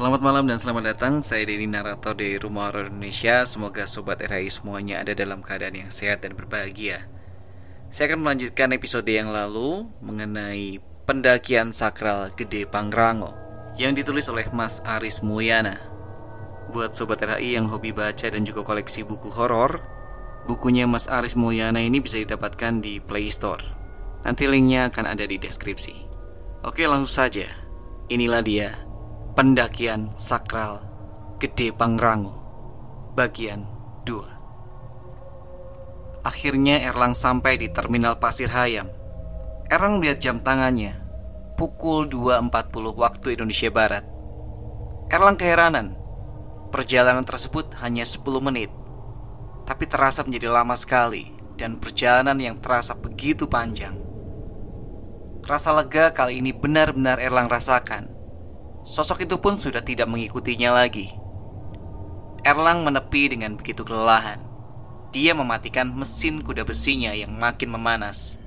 Selamat malam dan selamat datang. Saya Denny Narator dari Rumah Horor Indonesia. Semoga sobat RHI semuanya ada dalam keadaan yang sehat dan berbahagia. Saya akan melanjutkan episode yang lalu mengenai pendakian sakral Gede Pangrango yang ditulis oleh Mas Aris Mulyana. Buat sobat RHI yang hobi baca dan juga koleksi buku horor, bukunya Mas Aris Mulyana ini bisa didapatkan di Play Store. Nanti linknya akan ada di deskripsi. Oke, langsung saja. Inilah dia Pendakian Sakral Gede Pangrango Bagian 2 Akhirnya Erlang sampai di Terminal Pasir Hayam. Erlang melihat jam tangannya Pukul 2.40 waktu Indonesia Barat. Erlang keheranan. Perjalanan tersebut hanya 10 menit Tapi terasa menjadi lama sekali Dan perjalanan yang terasa begitu panjang. Rasa lega kali ini benar-benar Erlang rasakan Sosok itu pun sudah tidak mengikutinya lagi. Erlang menepi dengan begitu kelelahan. Dia mematikan mesin kuda besinya yang makin memanas.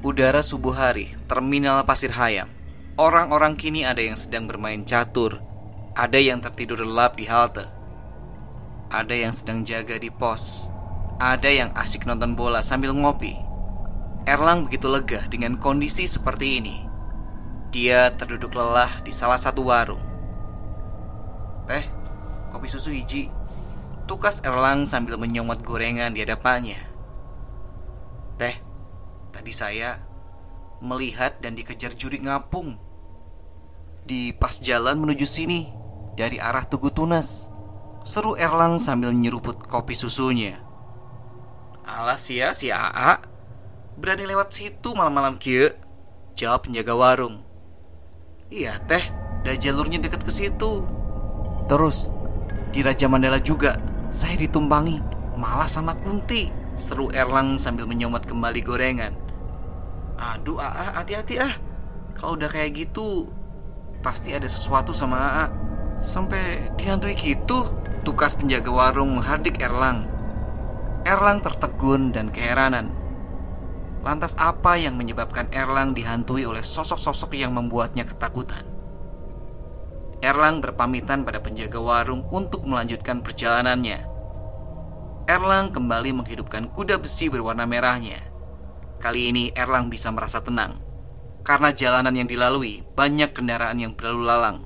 Udara subuh hari, terminal Pasir Hayam. Orang-orang kini ada yang sedang bermain catur, ada yang tertidur lelap di halte, ada yang sedang jaga di pos, ada yang asik nonton bola sambil ngopi. Erlang begitu lega dengan kondisi seperti ini. Dia terduduk lelah di salah satu warung. Teh, kopi susu hiji. Tukas Erlang sambil menyomot gorengan di hadapannya. Teh, tadi saya melihat dan dikejar juri ngapung di pas jalan menuju sini dari arah Tugu Tunas. Seru Erlang sambil nyeruput kopi susunya. Alas ya si AA Berani lewat situ malam-malam kia Jawab penjaga warung Iya teh, dan jalurnya dekat ke situ. Terus di Raja Mandala juga saya ditumpangi malah sama Kunti. Seru Erlang sambil menyomot kembali gorengan. Aduh AA hati-hati ah. Kalau udah kayak gitu pasti ada sesuatu sama AA. Sampai dihantui gitu. Tukas penjaga warung menghardik Erlang. Erlang tertegun dan keheranan. Lantas apa yang menyebabkan Erlang dihantui oleh sosok-sosok yang membuatnya ketakutan? Erlang berpamitan pada penjaga warung untuk melanjutkan perjalanannya. Erlang kembali menghidupkan kuda besi berwarna merahnya. Kali ini Erlang bisa merasa tenang karena jalanan yang dilalui banyak kendaraan yang berlalu lalang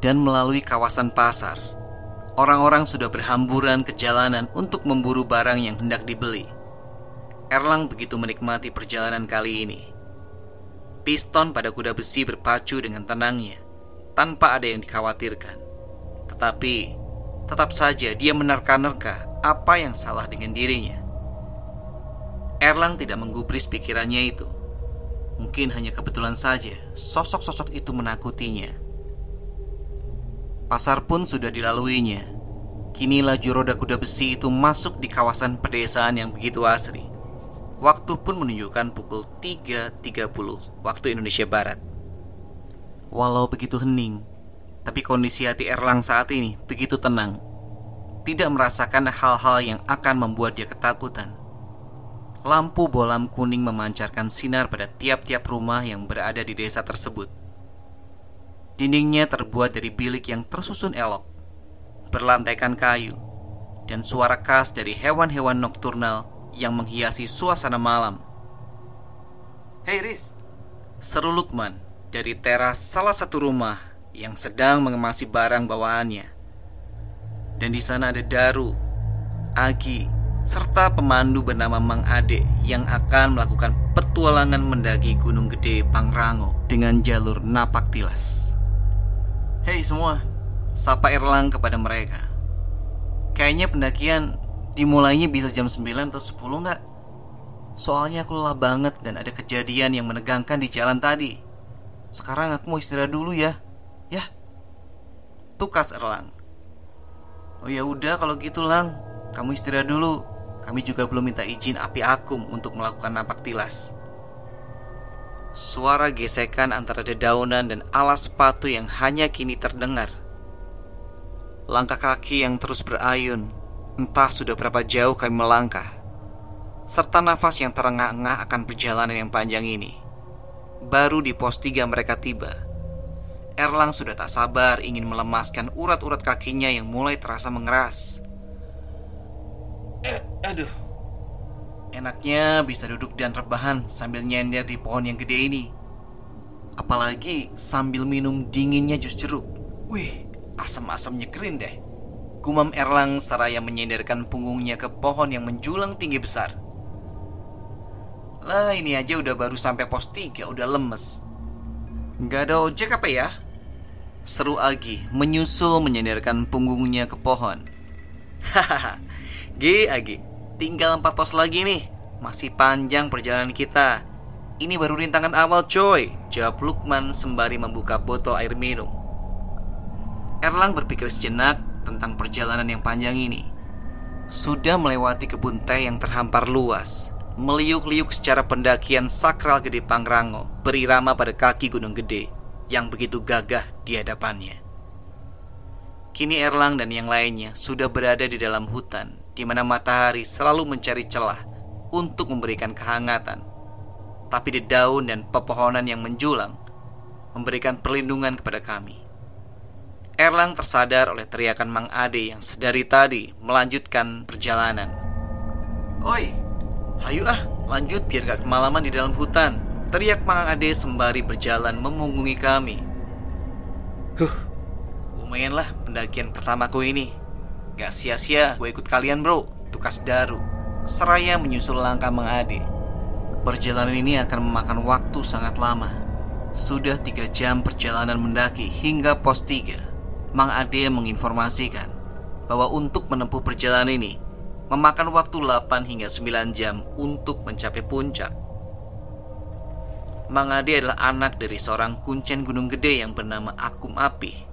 dan melalui kawasan pasar. Orang-orang sudah berhamburan ke jalanan untuk memburu barang yang hendak dibeli. Erlang begitu menikmati perjalanan kali ini. Piston pada kuda besi berpacu dengan tenangnya, tanpa ada yang dikhawatirkan. Tetapi, tetap saja dia menerka-nerka apa yang salah dengan dirinya. Erlang tidak menggubris pikirannya itu. Mungkin hanya kebetulan saja sosok-sosok itu menakutinya. Pasar pun sudah dilaluinya. Kini laju roda kuda besi itu masuk di kawasan pedesaan yang begitu asri. Waktu pun menunjukkan pukul 3.30 waktu Indonesia Barat. Walau begitu hening, tapi kondisi hati Erlang saat ini begitu tenang. Tidak merasakan hal-hal yang akan membuat dia ketakutan. Lampu bolam kuning memancarkan sinar pada tiap-tiap rumah yang berada di desa tersebut. Dindingnya terbuat dari bilik yang tersusun elok, berlantaikan kayu, dan suara khas dari hewan-hewan nokturnal yang menghiasi suasana malam. Hei Riz, seru Lukman dari teras salah satu rumah yang sedang mengemasi barang bawaannya. Dan di sana ada Daru, Agi, serta pemandu bernama Mang Ade yang akan melakukan petualangan mendaki Gunung Gede Pangrango dengan jalur napak tilas. Hei semua, sapa Erlang kepada mereka. Kayaknya pendakian Dimulainya bisa jam 9 atau 10 nggak? Soalnya aku lelah banget dan ada kejadian yang menegangkan di jalan tadi. Sekarang aku mau istirahat dulu ya. Ya. Tukas Erlang. Oh ya udah kalau gitu Lang, kamu istirahat dulu. Kami juga belum minta izin api akum untuk melakukan napak tilas. Suara gesekan antara dedaunan dan alas sepatu yang hanya kini terdengar. Langkah kaki yang terus berayun Entah sudah berapa jauh kami melangkah Serta nafas yang terengah-engah akan perjalanan yang panjang ini Baru di pos tiga mereka tiba Erlang sudah tak sabar ingin melemaskan urat-urat kakinya yang mulai terasa mengeras. Eh, aduh. Enaknya bisa duduk dan rebahan sambil nyender di pohon yang gede ini. Apalagi sambil minum dinginnya jus jeruk. Wih, asam-asamnya keren deh. Gumam Erlang seraya menyenderkan punggungnya ke pohon yang menjulang tinggi besar. Lah ini aja udah baru sampai pos 3 udah lemes. Gak ada ojek apa ya? Seru Agi menyusul menyenderkan punggungnya ke pohon. Hahaha, G Agi, tinggal empat pos lagi nih. Masih panjang perjalanan kita. Ini baru rintangan awal coy Jawab Lukman sembari membuka botol air minum Erlang berpikir sejenak tentang perjalanan yang panjang ini Sudah melewati kebun teh yang terhampar luas Meliuk-liuk secara pendakian sakral Gede Pangrango Berirama pada kaki gunung gede Yang begitu gagah di hadapannya Kini Erlang dan yang lainnya sudah berada di dalam hutan di mana matahari selalu mencari celah untuk memberikan kehangatan tapi di daun dan pepohonan yang menjulang memberikan perlindungan kepada kami. Erlang tersadar oleh teriakan Mang Ade yang sedari tadi melanjutkan perjalanan. Oi, hayu ah, lanjut biar gak kemalaman di dalam hutan. Teriak Mang Ade sembari berjalan memunggungi kami. Huh, lumayanlah pendakian pertamaku ini. Gak sia-sia gue ikut kalian bro, tukas daru. Seraya menyusul langkah Mang Ade. Perjalanan ini akan memakan waktu sangat lama. Sudah tiga jam perjalanan mendaki hingga pos 3. Mang Ade menginformasikan bahwa untuk menempuh perjalanan ini memakan waktu 8 hingga 9 jam untuk mencapai puncak. Mang Ade adalah anak dari seorang kuncen gunung gede yang bernama Akum Api.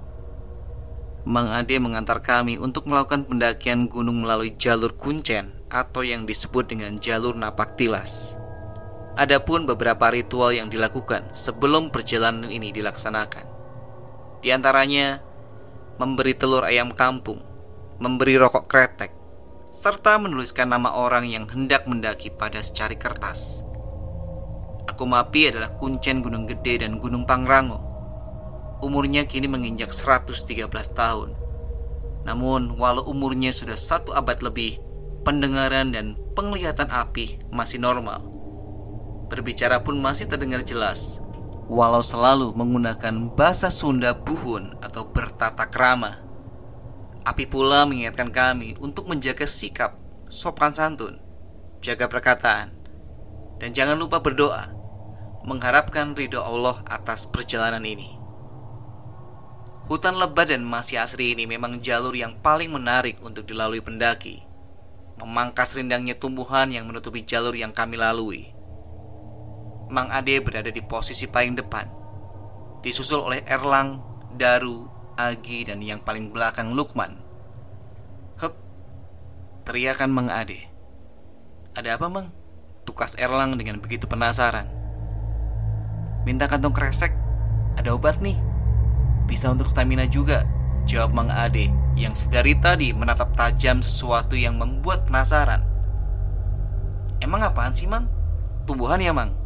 Mang Ade mengantar kami untuk melakukan pendakian gunung melalui jalur kuncen atau yang disebut dengan jalur napak tilas. Adapun beberapa ritual yang dilakukan sebelum perjalanan ini dilaksanakan. Di antaranya memberi telur ayam kampung, memberi rokok kretek, serta menuliskan nama orang yang hendak mendaki pada secari kertas. Aku Mapi adalah kuncen Gunung Gede dan Gunung Pangrango. Umurnya kini menginjak 113 tahun. Namun, walau umurnya sudah satu abad lebih, pendengaran dan penglihatan api masih normal Berbicara pun masih terdengar jelas Walau selalu menggunakan bahasa Sunda buhun atau bertata krama. Api pula mengingatkan kami untuk menjaga sikap, sopan santun, jaga perkataan Dan jangan lupa berdoa Mengharapkan ridho Allah atas perjalanan ini. Hutan lebat dan masih asri ini memang jalur yang paling menarik untuk dilalui pendaki Memangkas rindangnya tumbuhan yang menutupi jalur yang kami lalui Mang Ade berada di posisi paling depan. Disusul oleh Erlang, Daru, Agi, dan yang paling belakang Lukman. Hup Teriakan Mang Ade. Ada apa Mang? Tukas Erlang dengan begitu penasaran. Minta kantong kresek. Ada obat nih. Bisa untuk stamina juga Jawab Mang Ade Yang sedari tadi menatap tajam sesuatu yang membuat penasaran. Emang apaan sih Mang? Tumbuhan ya Mang?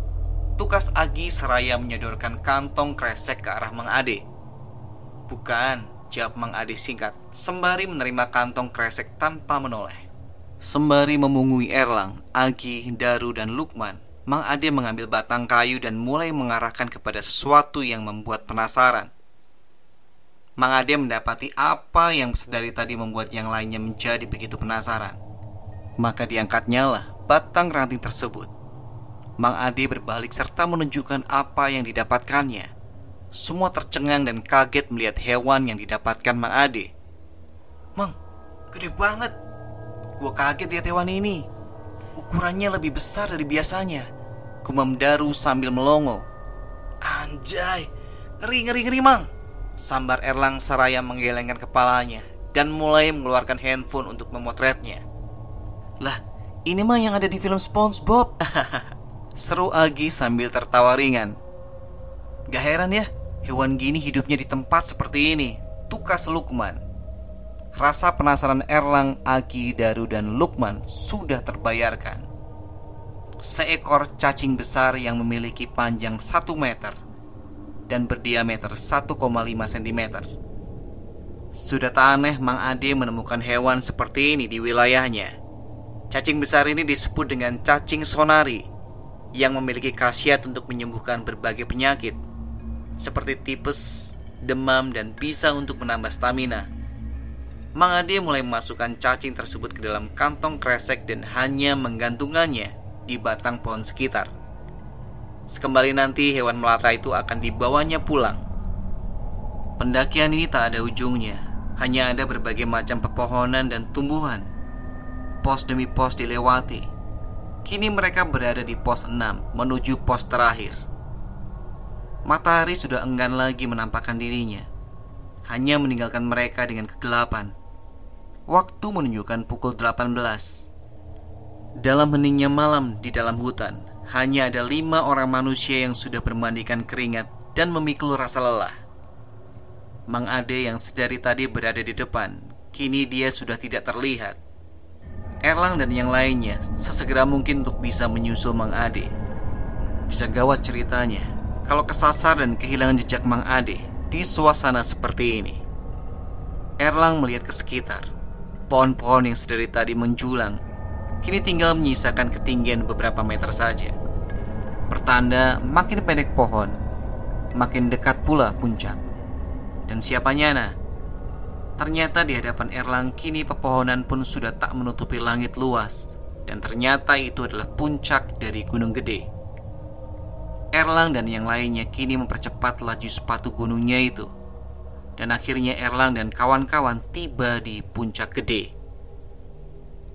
Tukas Agi seraya menyodorkan kantong kresek ke arah Mang Ade. Bukan, jawab Mang Ade singkat, sembari menerima kantong kresek tanpa menoleh. Sembari memungui Erlang, Agi, Daru, dan Lukman, Mang Ade mengambil batang kayu dan mulai mengarahkan kepada sesuatu yang membuat penasaran. Mang Ade mendapati apa yang sedari tadi membuat yang lainnya menjadi begitu penasaran. Maka diangkatnya lah batang ranting tersebut Mang Ade berbalik serta menunjukkan apa yang didapatkannya. Semua tercengang dan kaget melihat hewan yang didapatkan Mang Ade. Mang, gede banget. Gua kaget lihat hewan ini. Ukurannya lebih besar dari biasanya. Kumam Daru sambil melongo. Anjay, ngeri ngeri ngeri mang. Sambar Erlang Saraya menggelengkan kepalanya dan mulai mengeluarkan handphone untuk memotretnya. Lah, ini mah yang ada di film SpongeBob. Seru Agi sambil tertawa ringan Gak heran ya Hewan gini hidupnya di tempat seperti ini Tukas Lukman Rasa penasaran Erlang, Agi, Daru, dan Lukman sudah terbayarkan Seekor cacing besar yang memiliki panjang 1 meter dan berdiameter 1,5 cm. Sudah tak aneh Mang Ade menemukan hewan seperti ini di wilayahnya. Cacing besar ini disebut dengan cacing sonari yang memiliki khasiat untuk menyembuhkan berbagai penyakit seperti tipes, demam, dan bisa untuk menambah stamina. Mang Ade mulai memasukkan cacing tersebut ke dalam kantong kresek dan hanya menggantungkannya di batang pohon sekitar. Sekembali nanti hewan melata itu akan dibawanya pulang. Pendakian ini tak ada ujungnya, hanya ada berbagai macam pepohonan dan tumbuhan. Pos demi pos dilewati, Kini mereka berada di pos 6 menuju pos terakhir. Matahari sudah enggan lagi menampakkan dirinya, hanya meninggalkan mereka dengan kegelapan. Waktu menunjukkan pukul 18. Dalam heningnya malam di dalam hutan, hanya ada lima orang manusia yang sudah bermandikan keringat dan memikul rasa lelah. Mang Ade yang sedari tadi berada di depan, kini dia sudah tidak terlihat Erlang dan yang lainnya sesegera mungkin untuk bisa menyusul Mang Ade. Bisa gawat ceritanya kalau kesasar dan kehilangan jejak Mang Ade di suasana seperti ini. Erlang melihat ke sekitar. Pohon-pohon yang sedari tadi menjulang kini tinggal menyisakan ketinggian beberapa meter saja. Pertanda makin pendek pohon, makin dekat pula puncak. Dan siapanya nah Ternyata di hadapan Erlang kini pepohonan pun sudah tak menutupi langit luas. Dan ternyata itu adalah puncak dari gunung gede. Erlang dan yang lainnya kini mempercepat laju sepatu gunungnya itu. Dan akhirnya Erlang dan kawan-kawan tiba di puncak gede.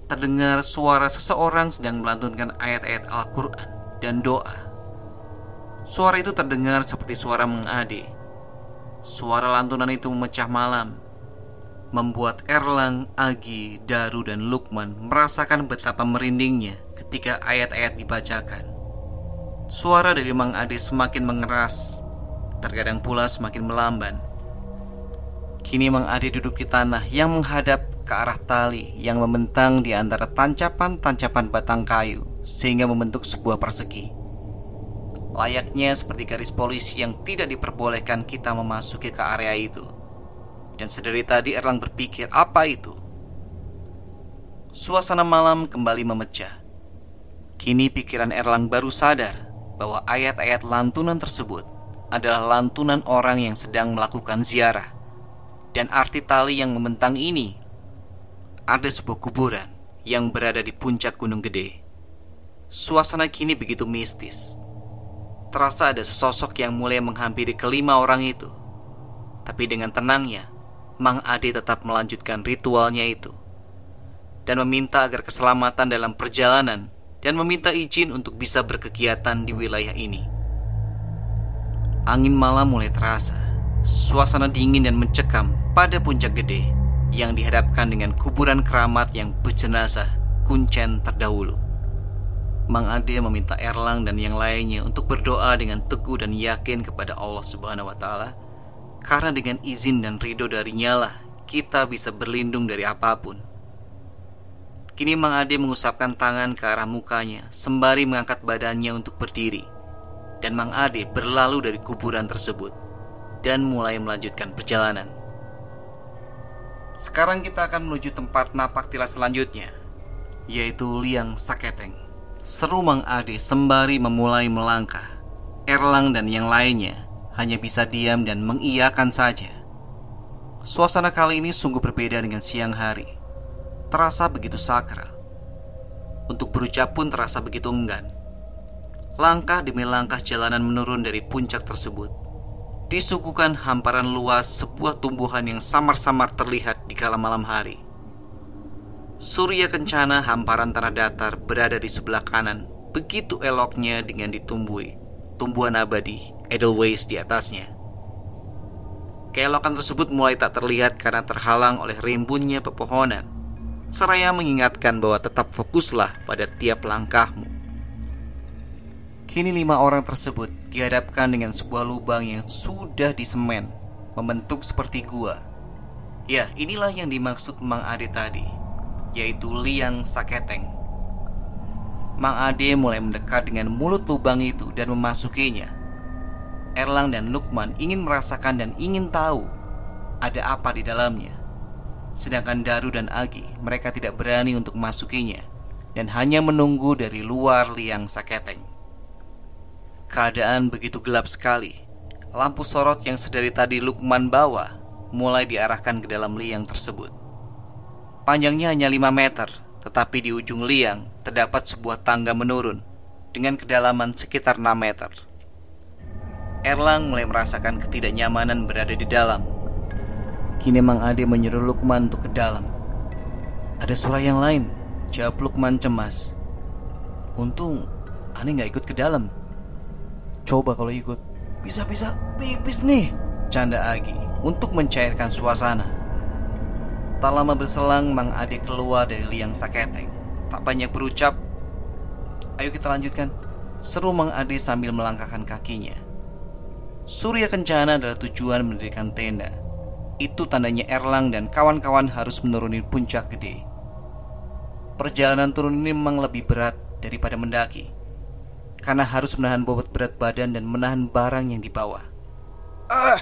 Terdengar suara seseorang sedang melantunkan ayat-ayat Al-Quran dan doa. Suara itu terdengar seperti suara mengade. Suara lantunan itu memecah malam membuat Erlang, Agi, Daru, dan Lukman merasakan betapa merindingnya ketika ayat-ayat dibacakan. Suara dari Mang Ade semakin mengeras, terkadang pula semakin melamban. Kini Mang Ade duduk di tanah yang menghadap ke arah tali yang membentang di antara tancapan-tancapan batang kayu sehingga membentuk sebuah persegi. Layaknya seperti garis polisi yang tidak diperbolehkan kita memasuki ke area itu. Dan sedari tadi Erlang berpikir apa itu? Suasana malam kembali memecah. Kini pikiran Erlang baru sadar bahwa ayat-ayat lantunan tersebut adalah lantunan orang yang sedang melakukan ziarah. Dan arti tali yang membentang ini ada sebuah kuburan yang berada di puncak gunung gede. Suasana kini begitu mistis. Terasa ada sosok yang mulai menghampiri kelima orang itu. Tapi dengan tenangnya, Mang Ade tetap melanjutkan ritualnya itu dan meminta agar keselamatan dalam perjalanan dan meminta izin untuk bisa berkegiatan di wilayah ini. Angin malam mulai terasa, suasana dingin dan mencekam pada puncak gede yang dihadapkan dengan kuburan keramat yang berjenazah kuncen terdahulu. Mang Ade meminta Erlang dan yang lainnya untuk berdoa dengan teguh dan yakin kepada Allah Subhanahu wa taala karena dengan izin dan ridho darinya lah kita bisa berlindung dari apa pun. Kini Mang Ade mengusapkan tangan ke arah mukanya sembari mengangkat badannya untuk berdiri. Dan Mang Ade berlalu dari kuburan tersebut dan mulai melanjutkan perjalanan. Sekarang kita akan menuju tempat napak tilas selanjutnya, yaitu Liang Saketeng. Seru Mang Ade sembari memulai melangkah. Erlang dan yang lainnya hanya bisa diam dan mengiyakan saja. Suasana kali ini sungguh berbeda dengan siang hari. Terasa begitu sakral. Untuk berucap pun terasa begitu enggan. Langkah demi langkah jalanan menurun dari puncak tersebut. Disuguhkan hamparan luas sebuah tumbuhan yang samar-samar terlihat di kala malam hari. Surya kencana hamparan tanah datar berada di sebelah kanan, begitu eloknya dengan ditumbuhi tumbuhan abadi Edelweiss di atasnya. Keelokan tersebut mulai tak terlihat karena terhalang oleh rimbunnya pepohonan. Seraya mengingatkan bahwa tetap fokuslah pada tiap langkahmu. Kini lima orang tersebut dihadapkan dengan sebuah lubang yang sudah disemen, membentuk seperti gua. Ya, inilah yang dimaksud Mang Ade tadi, yaitu liang saketeng. Mang Ade mulai mendekat dengan mulut lubang itu dan memasukinya. Erlang dan Lukman ingin merasakan dan ingin tahu ada apa di dalamnya. Sedangkan Daru dan Agi, mereka tidak berani untuk masukinya dan hanya menunggu dari luar liang saketeng. Keadaan begitu gelap sekali. Lampu sorot yang sedari tadi Lukman bawa mulai diarahkan ke dalam liang tersebut. Panjangnya hanya 5 meter, tetapi di ujung liang terdapat sebuah tangga menurun dengan kedalaman sekitar 6 meter. Erlang mulai merasakan ketidaknyamanan berada di dalam. Kini Mang Ade menyuruh Lukman untuk ke dalam. Ada suara yang lain, jawab Lukman cemas. Untung Ane nggak ikut ke dalam. Coba kalau ikut, bisa-bisa pipis nih, canda Agi untuk mencairkan suasana. Tak lama berselang, Mang Ade keluar dari liang saketeng. Tak banyak berucap, ayo kita lanjutkan. Seru Mang Ade sambil melangkahkan kakinya. Surya Kencana adalah tujuan mendirikan tenda. Itu tandanya Erlang dan kawan-kawan harus menuruni puncak gede. Perjalanan turun ini memang lebih berat daripada mendaki. Karena harus menahan bobot berat badan dan menahan barang yang dibawa. Ah!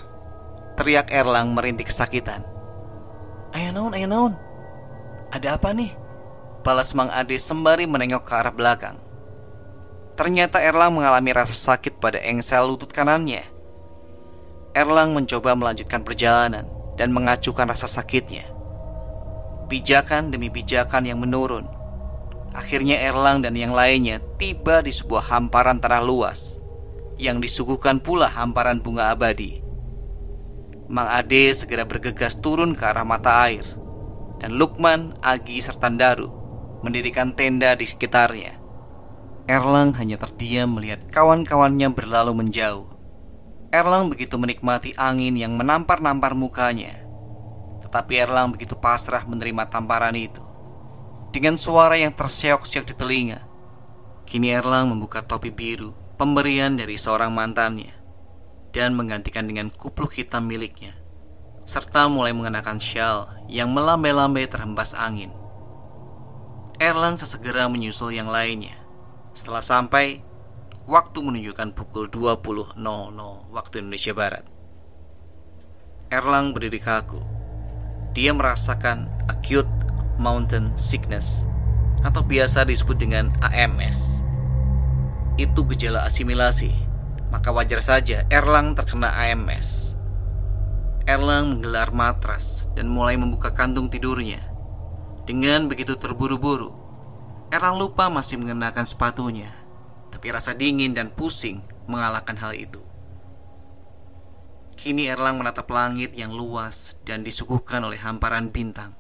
Teriak Erlang merintih kesakitan. Ayah naon, ayah naon. Ada apa nih? Balas Mang Ade sembari menengok ke arah belakang. Ternyata Erlang mengalami rasa sakit pada engsel lutut kanannya. Erlang mencoba melanjutkan perjalanan dan mengacukan rasa sakitnya. Pijakan demi pijakan yang menurun. Akhirnya Erlang dan yang lainnya tiba di sebuah hamparan tanah luas yang disuguhkan pula hamparan bunga abadi. Mang Ade segera bergegas turun ke arah mata air dan Lukman, Agi, serta Daru mendirikan tenda di sekitarnya. Erlang hanya terdiam melihat kawan-kawannya berlalu menjauh. Erlang begitu menikmati angin yang menampar-nampar mukanya. Tetapi Erlang begitu pasrah menerima tamparan itu. Dengan suara yang terseok-seok di telinga. Kini Erlang membuka topi biru, pemberian dari seorang mantannya. Dan menggantikan dengan kupluk hitam miliknya. Serta mulai mengenakan shawl yang melambai-lambai terhembas angin. Erlang sesegera menyusul yang lainnya. Setelah sampai, Waktu menunjukkan pukul 20.00 waktu Indonesia Barat. Erlang berdiri kaku. Dia merasakan acute mountain sickness atau biasa disebut dengan AMS. Itu gejala asimilasi, maka wajar saja Erlang terkena AMS. Erlang menggelar matras dan mulai membuka kantung tidurnya. Dengan begitu terburu-buru, Erlang lupa masih mengenakan sepatunya tapi rasa dingin dan pusing mengalahkan hal itu. Kini Erlang menatap langit yang luas dan disuguhkan oleh hamparan bintang.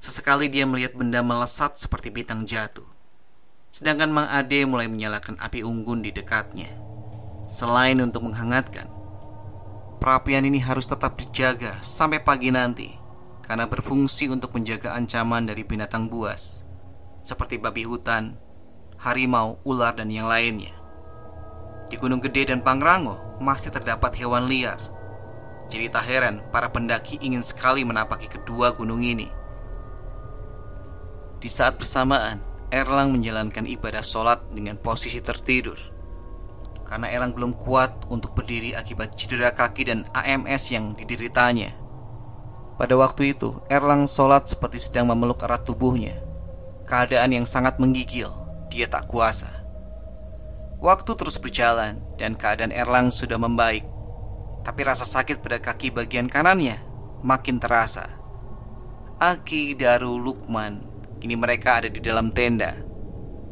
Sesekali dia melihat benda melesat seperti bintang jatuh. Sedangkan Mang Ade mulai menyalakan api unggun di dekatnya. Selain untuk menghangatkan, perapian ini harus tetap dijaga sampai pagi nanti karena berfungsi untuk menjaga ancaman dari binatang buas seperti babi hutan, harimau, ular, dan yang lainnya. Di Gunung Gede dan Pangrango masih terdapat hewan liar. Jadi tak heran para pendaki ingin sekali menapaki kedua gunung ini. Di saat bersamaan, Erlang menjalankan ibadah sholat dengan posisi tertidur. Karena Erlang belum kuat untuk berdiri akibat cedera kaki dan AMS yang dideritanya. Pada waktu itu, Erlang sholat seperti sedang memeluk erat tubuhnya. Keadaan yang sangat menggigil dia tak kuasa. Waktu terus berjalan dan keadaan Erlang sudah membaik. Tapi rasa sakit pada kaki bagian kanannya makin terasa. Aki, Daru, Lukman, kini mereka ada di dalam tenda.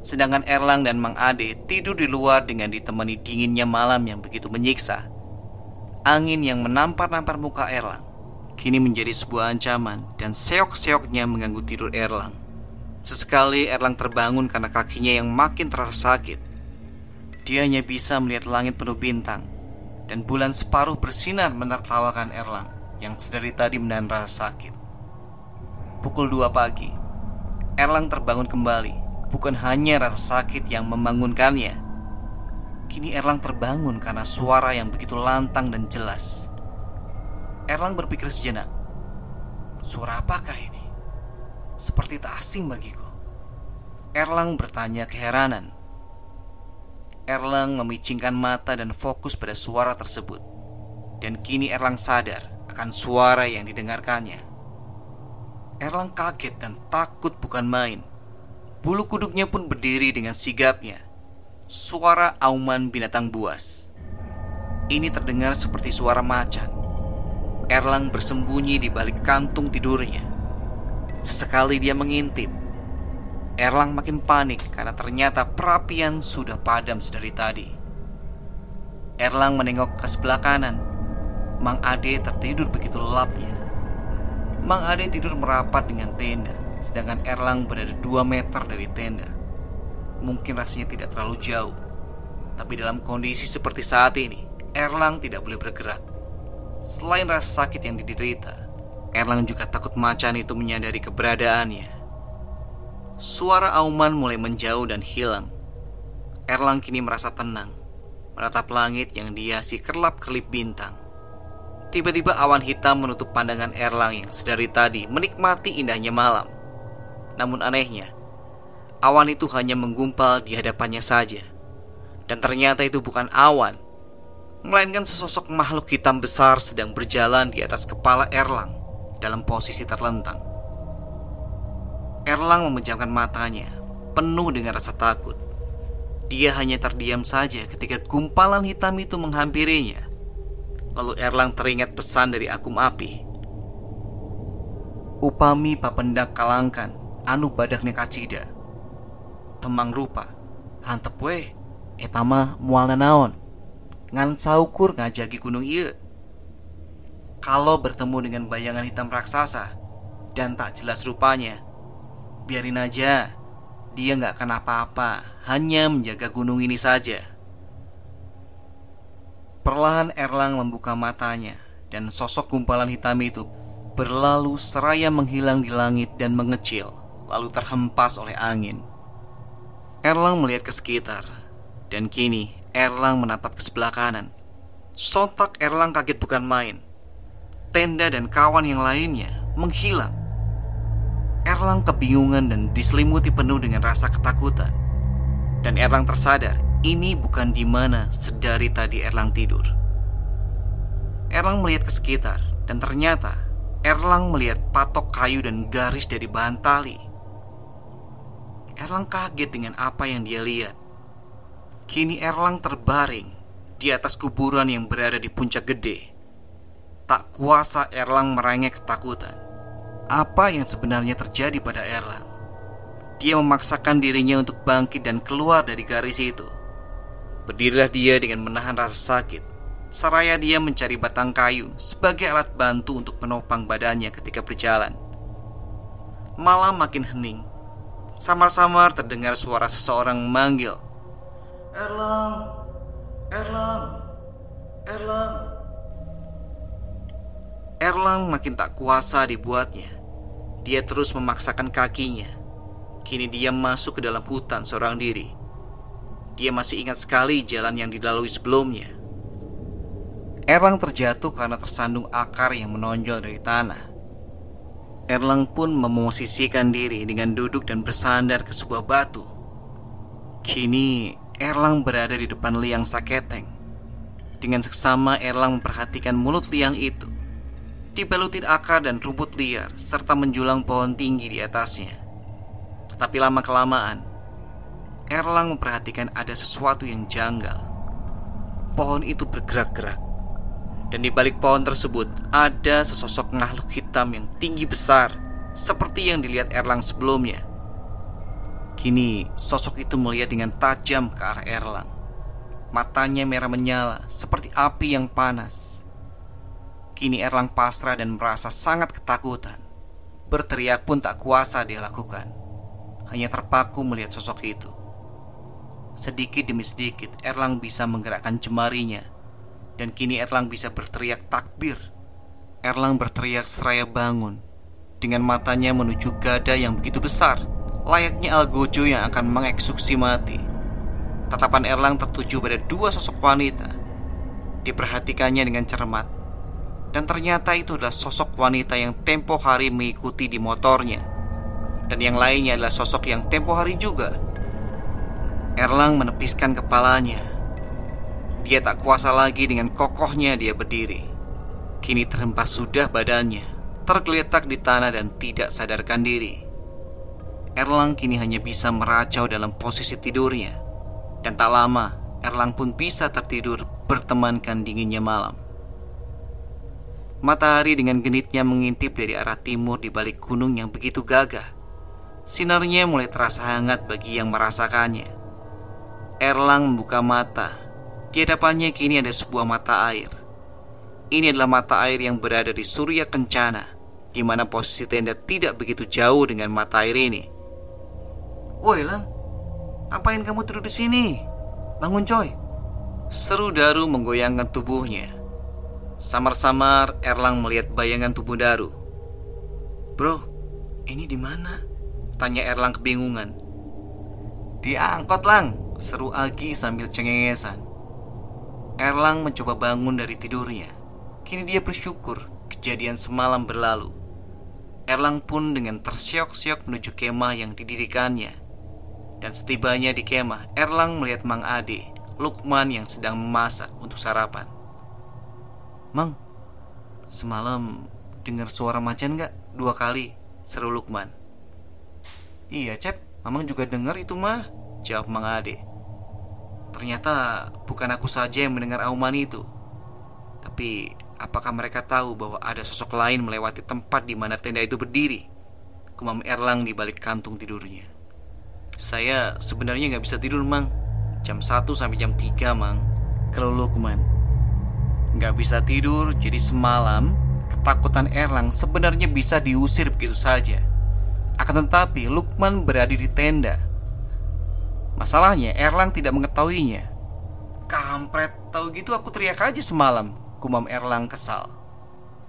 Sedangkan Erlang dan Mang Ade tidur di luar dengan ditemani dinginnya malam yang begitu menyiksa. Angin yang menampar-nampar muka Erlang kini menjadi sebuah ancaman dan seok-seoknya mengganggu tidur Erlang. Sesekali Erlang terbangun karena kakinya yang makin terasa sakit. Dia hanya bisa melihat langit penuh bintang dan bulan separuh bersinar menertawakan Erlang yang sedari tadi menahan rasa sakit. Pukul 2 pagi, Erlang terbangun kembali. Bukan hanya rasa sakit yang membangunkannya. Kini Erlang terbangun karena suara yang begitu lantang dan jelas. Erlang berpikir sejenak. Suara apakah ini? seperti tak asing bagiku. Erlang bertanya keheranan. Erlang memicingkan mata dan fokus pada suara tersebut. Dan kini Erlang sadar akan suara yang didengarkannya. Erlang kaget dan takut bukan main. Bulu kuduknya pun berdiri dengan sigapnya. Suara auman binatang buas. Ini terdengar seperti suara macan. Erlang bersembunyi di balik kantung tidurnya. Sesekali dia mengintip. Erlang makin panik karena ternyata perapian sudah padam sedari tadi. Erlang menengok ke sebelah kanan. Mang Ade tertidur begitu lelapnya. Mang Ade tidur merapat dengan tenda sedangkan Erlang berada 2 meter dari tenda. Mungkin rasanya tidak terlalu jauh, tapi dalam kondisi seperti saat ini, Erlang tidak boleh bergerak. Selain rasa sakit yang diderita, Erlang juga takut macan itu menyadari keberadaannya. Suara auman mulai menjauh dan hilang. Erlang kini merasa tenang, menatap langit yang dihiasi kerlap-kerlip bintang. Tiba-tiba awan hitam menutup pandangan Erlang yang sedari tadi menikmati indahnya malam. Namun anehnya, awan itu hanya menggumpal di hadapannya saja. Dan ternyata itu bukan awan, melainkan sesosok makhluk hitam besar sedang berjalan di atas kepala Erlang dalam posisi terlentang. Erlang memejamkan matanya, penuh dengan rasa takut. Dia hanya terdiam saja ketika gumpalan hitam itu menghampirinya. Lalu Erlang teringat pesan dari akum api. Upami papendak kalangkan anu badak kacida temang rupa. Hantep weh etama mual naon. Ngan saukur ngajagi gunung iya kalau bertemu dengan bayangan hitam raksasa dan tak jelas rupanya biarin aja. Dia nggak akan apa-apa hanya menjaga gunung ini saja. Perlahan Erlang membuka matanya dan sosok gumpalan hitam itu berlalu seraya menghilang di langit dan mengecil lalu terhempas oleh angin. Erlang melihat ke sekitar, dan kini Erlang menatap ke sebelah kanan. Sontak Erlang kaget bukan main. Tenda dan kawan yang lainnya menghilang. Erlang kebingungan dan diselimuti penuh dengan rasa ketakutan. Dan Erlang tersadar ini bukan di mana sedari tadi Erlang tidur. Erlang melihat ke sekitar dan ternyata Erlang melihat patok kayu dan garis dari bahan tali Erlang kaget dengan apa yang dia lihat. Kini Erlang terbaring di atas kuburan yang berada di puncak gede. Tak kuasa Erlang merengek ketakutan. Apa yang sebenarnya terjadi pada Erlang? Dia memaksakan dirinya untuk bangkit dan keluar dari garis itu. Berdirilah dia dengan menahan rasa sakit. Seraya dia mencari batang kayu sebagai alat bantu untuk menopang badannya ketika berjalan. Malam makin hening Samar-samar terdengar suara seseorang memanggil. Erlang Erlang Erlang. Erlang makin tak kuasa dibuatnya. Dia terus memaksakan kakinya. Kini dia masuk ke dalam hutan seorang diri. Dia masih ingat sekali jalan yang dilalui sebelumnya. Erlang terjatuh karena tersandung akar yang menonjol dari tanah Erlang pun memosisikan diri dengan duduk dan bersandar ke sebuah batu. Kini Erlang berada di depan liang saketeng. Dengan seksama Erlang memperhatikan mulut liang itu. Dibalutin akar dan rumput liar serta menjulang pohon tinggi di atasnya. Tetapi lama-kelamaan Erlang memperhatikan ada sesuatu yang janggal. Pohon itu bergerak-gerak dan di balik pohon tersebut ada sesosok makhluk hitam yang tinggi besar Seperti yang dilihat Erlang sebelumnya. Kini sosok itu melihat dengan tajam ke arah Erlang. Matanya merah menyala seperti api yang panas. Kini Erlang pasrah dan merasa sangat ketakutan. Berteriak pun tak kuasa dia lakukan. Hanya terpaku melihat sosok itu. Sedikit demi sedikit Erlang bisa menggerakkan jemarinya dan kini Erlang bisa berteriak takbir. Erlang berteriak seraya bangun. Dengan matanya menuju gada yang begitu besar Layaknya Algojo yang akan mengeksekusi mati. Tatapan Erlang tertuju pada dua sosok wanita. Diperhatikannya dengan cermat. Dan ternyata itu adalah sosok wanita yang tempo hari mengikuti di motornya. Dan yang lainnya adalah sosok yang tempo hari juga. Erlang menepiskan kepalanya. Dia tak kuasa lagi dengan kokohnya dia berdiri. Kini terhempas sudah badannya, tergeletak di tanah dan tidak sadarkan diri. Erlang kini hanya bisa meracau dalam posisi tidurnya. Dan tak lama, Erlang pun bisa tertidur bertemankan dinginnya malam. Matahari dengan genitnya mengintip dari arah timur di balik gunung yang begitu gagah. Sinarnya mulai terasa hangat bagi yang merasakannya. Erlang membuka mata. Di hadapannya kini ada sebuah mata air. Ini adalah mata air yang berada di Surya Kencana, di mana posisi tenda tidak begitu jauh dengan mata air ini. Woi Lang, ngapain kamu tidur di sini? Bangun coy. Seru Daru menggoyangkan tubuhnya. Samar-samar Erlang melihat bayangan tubuh Daru. Bro, ini di mana? Tanya Erlang kebingungan. Diangkot Lang, Seru Agi sambil cengengesan Erlang mencoba bangun dari tidurnya. Kini dia bersyukur kejadian semalam berlalu. Erlang pun dengan tersiok-siok menuju kemah yang didirikannya. Dan setibanya di kemah Erlang melihat Mang Ade Lukman yang sedang memasak untuk sarapan. Mang, semalam dengar suara macan gak? Dua kali, seru Lukman. Iya Cep, Mamang juga dengar itu mah Jawab Mang Ade Ternyata bukan aku saja yang mendengar auman itu. Tapi apakah mereka tahu bahwa ada sosok lain melewati tempat di mana tenda itu berdiri? Kumam Erlang di balik kantung tidurnya. Saya sebenarnya nggak bisa tidur, Mang. Jam 1 sampai jam 3, Mang. Kalau Lukman. Nggak bisa tidur, jadi semalam ketakutan Erlang sebenarnya bisa diusir begitu saja. Akan tetapi Lukman berada di tenda Masalahnya Erlang tidak mengetahuinya. Kampret, tahu gitu aku teriak aja semalam, kumam Erlang kesal.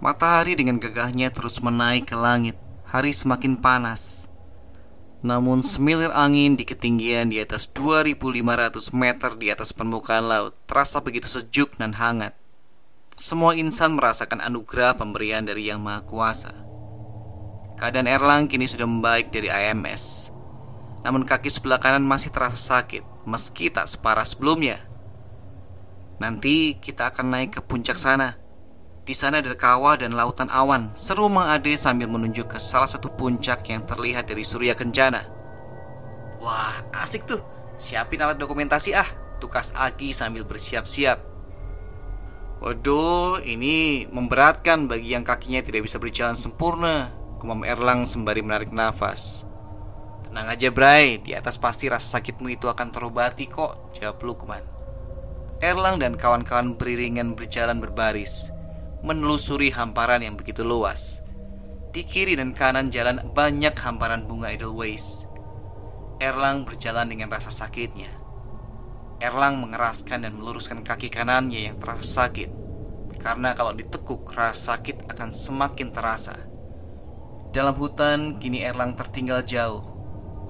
Matahari dengan gagahnya terus menaik ke langit. Hari semakin panas. Namun semilir angin di ketinggian di atas 2500 meter di atas permukaan laut terasa begitu sejuk dan hangat. Semua insan merasakan anugerah pemberian dari Yang Maha Kuasa. Keadaan Erlang kini sudah membaik dari IMS namun kaki sebelah kanan masih terasa sakit meski tak separah sebelumnya. Nanti kita akan naik ke puncak sana. Di sana ada kawah dan lautan awan. Seru Mang Ade sambil menunjuk ke salah satu puncak yang terlihat dari Surya Kencana. Wah, asik tuh. Siapin alat dokumentasi ah, tukas Agi sambil bersiap-siap. Waduh, ini memberatkan bagi yang kakinya tidak bisa berjalan sempurna. Kumam Erlang sembari menarik nafas. Tenang aja Bray, di atas pasti rasa sakitmu itu akan terobati kok, jawab Lukman. Erlang dan kawan-kawan beriringan berjalan berbaris, menelusuri hamparan yang begitu luas. Di kiri dan kanan jalan banyak hamparan bunga Edelweiss. Erlang berjalan dengan rasa sakitnya. Erlang mengeraskan dan meluruskan kaki kanannya yang terasa sakit. Karena kalau ditekuk, rasa sakit akan semakin terasa. Dalam hutan, kini Erlang tertinggal jauh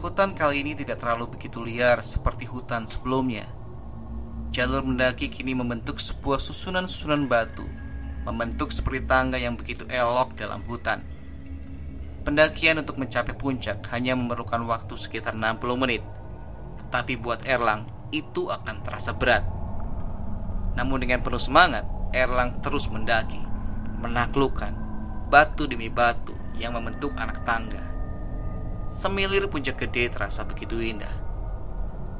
Hutan kali ini tidak terlalu begitu liar seperti hutan sebelumnya. Jalur mendaki kini membentuk sebuah susunan-susunan batu, membentuk seperti tangga yang begitu elok dalam hutan. Pendakian untuk mencapai puncak hanya memerlukan waktu sekitar 60 menit. Tapi buat Erlang, itu akan terasa berat. Namun dengan penuh semangat, Erlang terus mendaki, menaklukkan batu demi batu yang membentuk anak tangga. Semilir puncak gede terasa begitu indah.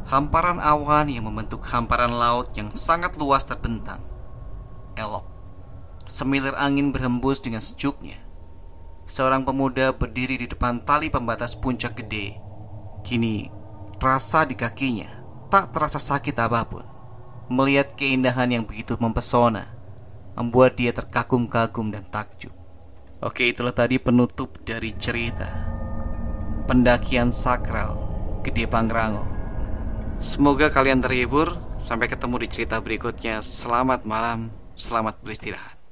Hamparan awan yang membentuk hamparan laut yang sangat luas terbentang. Elok. Semilir angin berhembus dengan sejuknya. Seorang pemuda berdiri di depan tali pembatas puncak gede. Kini, rasa di kakinya tak terasa sakit apa pun. Melihat keindahan yang begitu mempesona, membuat dia terkagum-kagum dan takjub. Oke, itulah tadi penutup dari cerita pendakian sakral Gede Pangrango. Semoga kalian terhibur. Sampai ketemu di cerita berikutnya. Selamat malam, selamat beristirahat.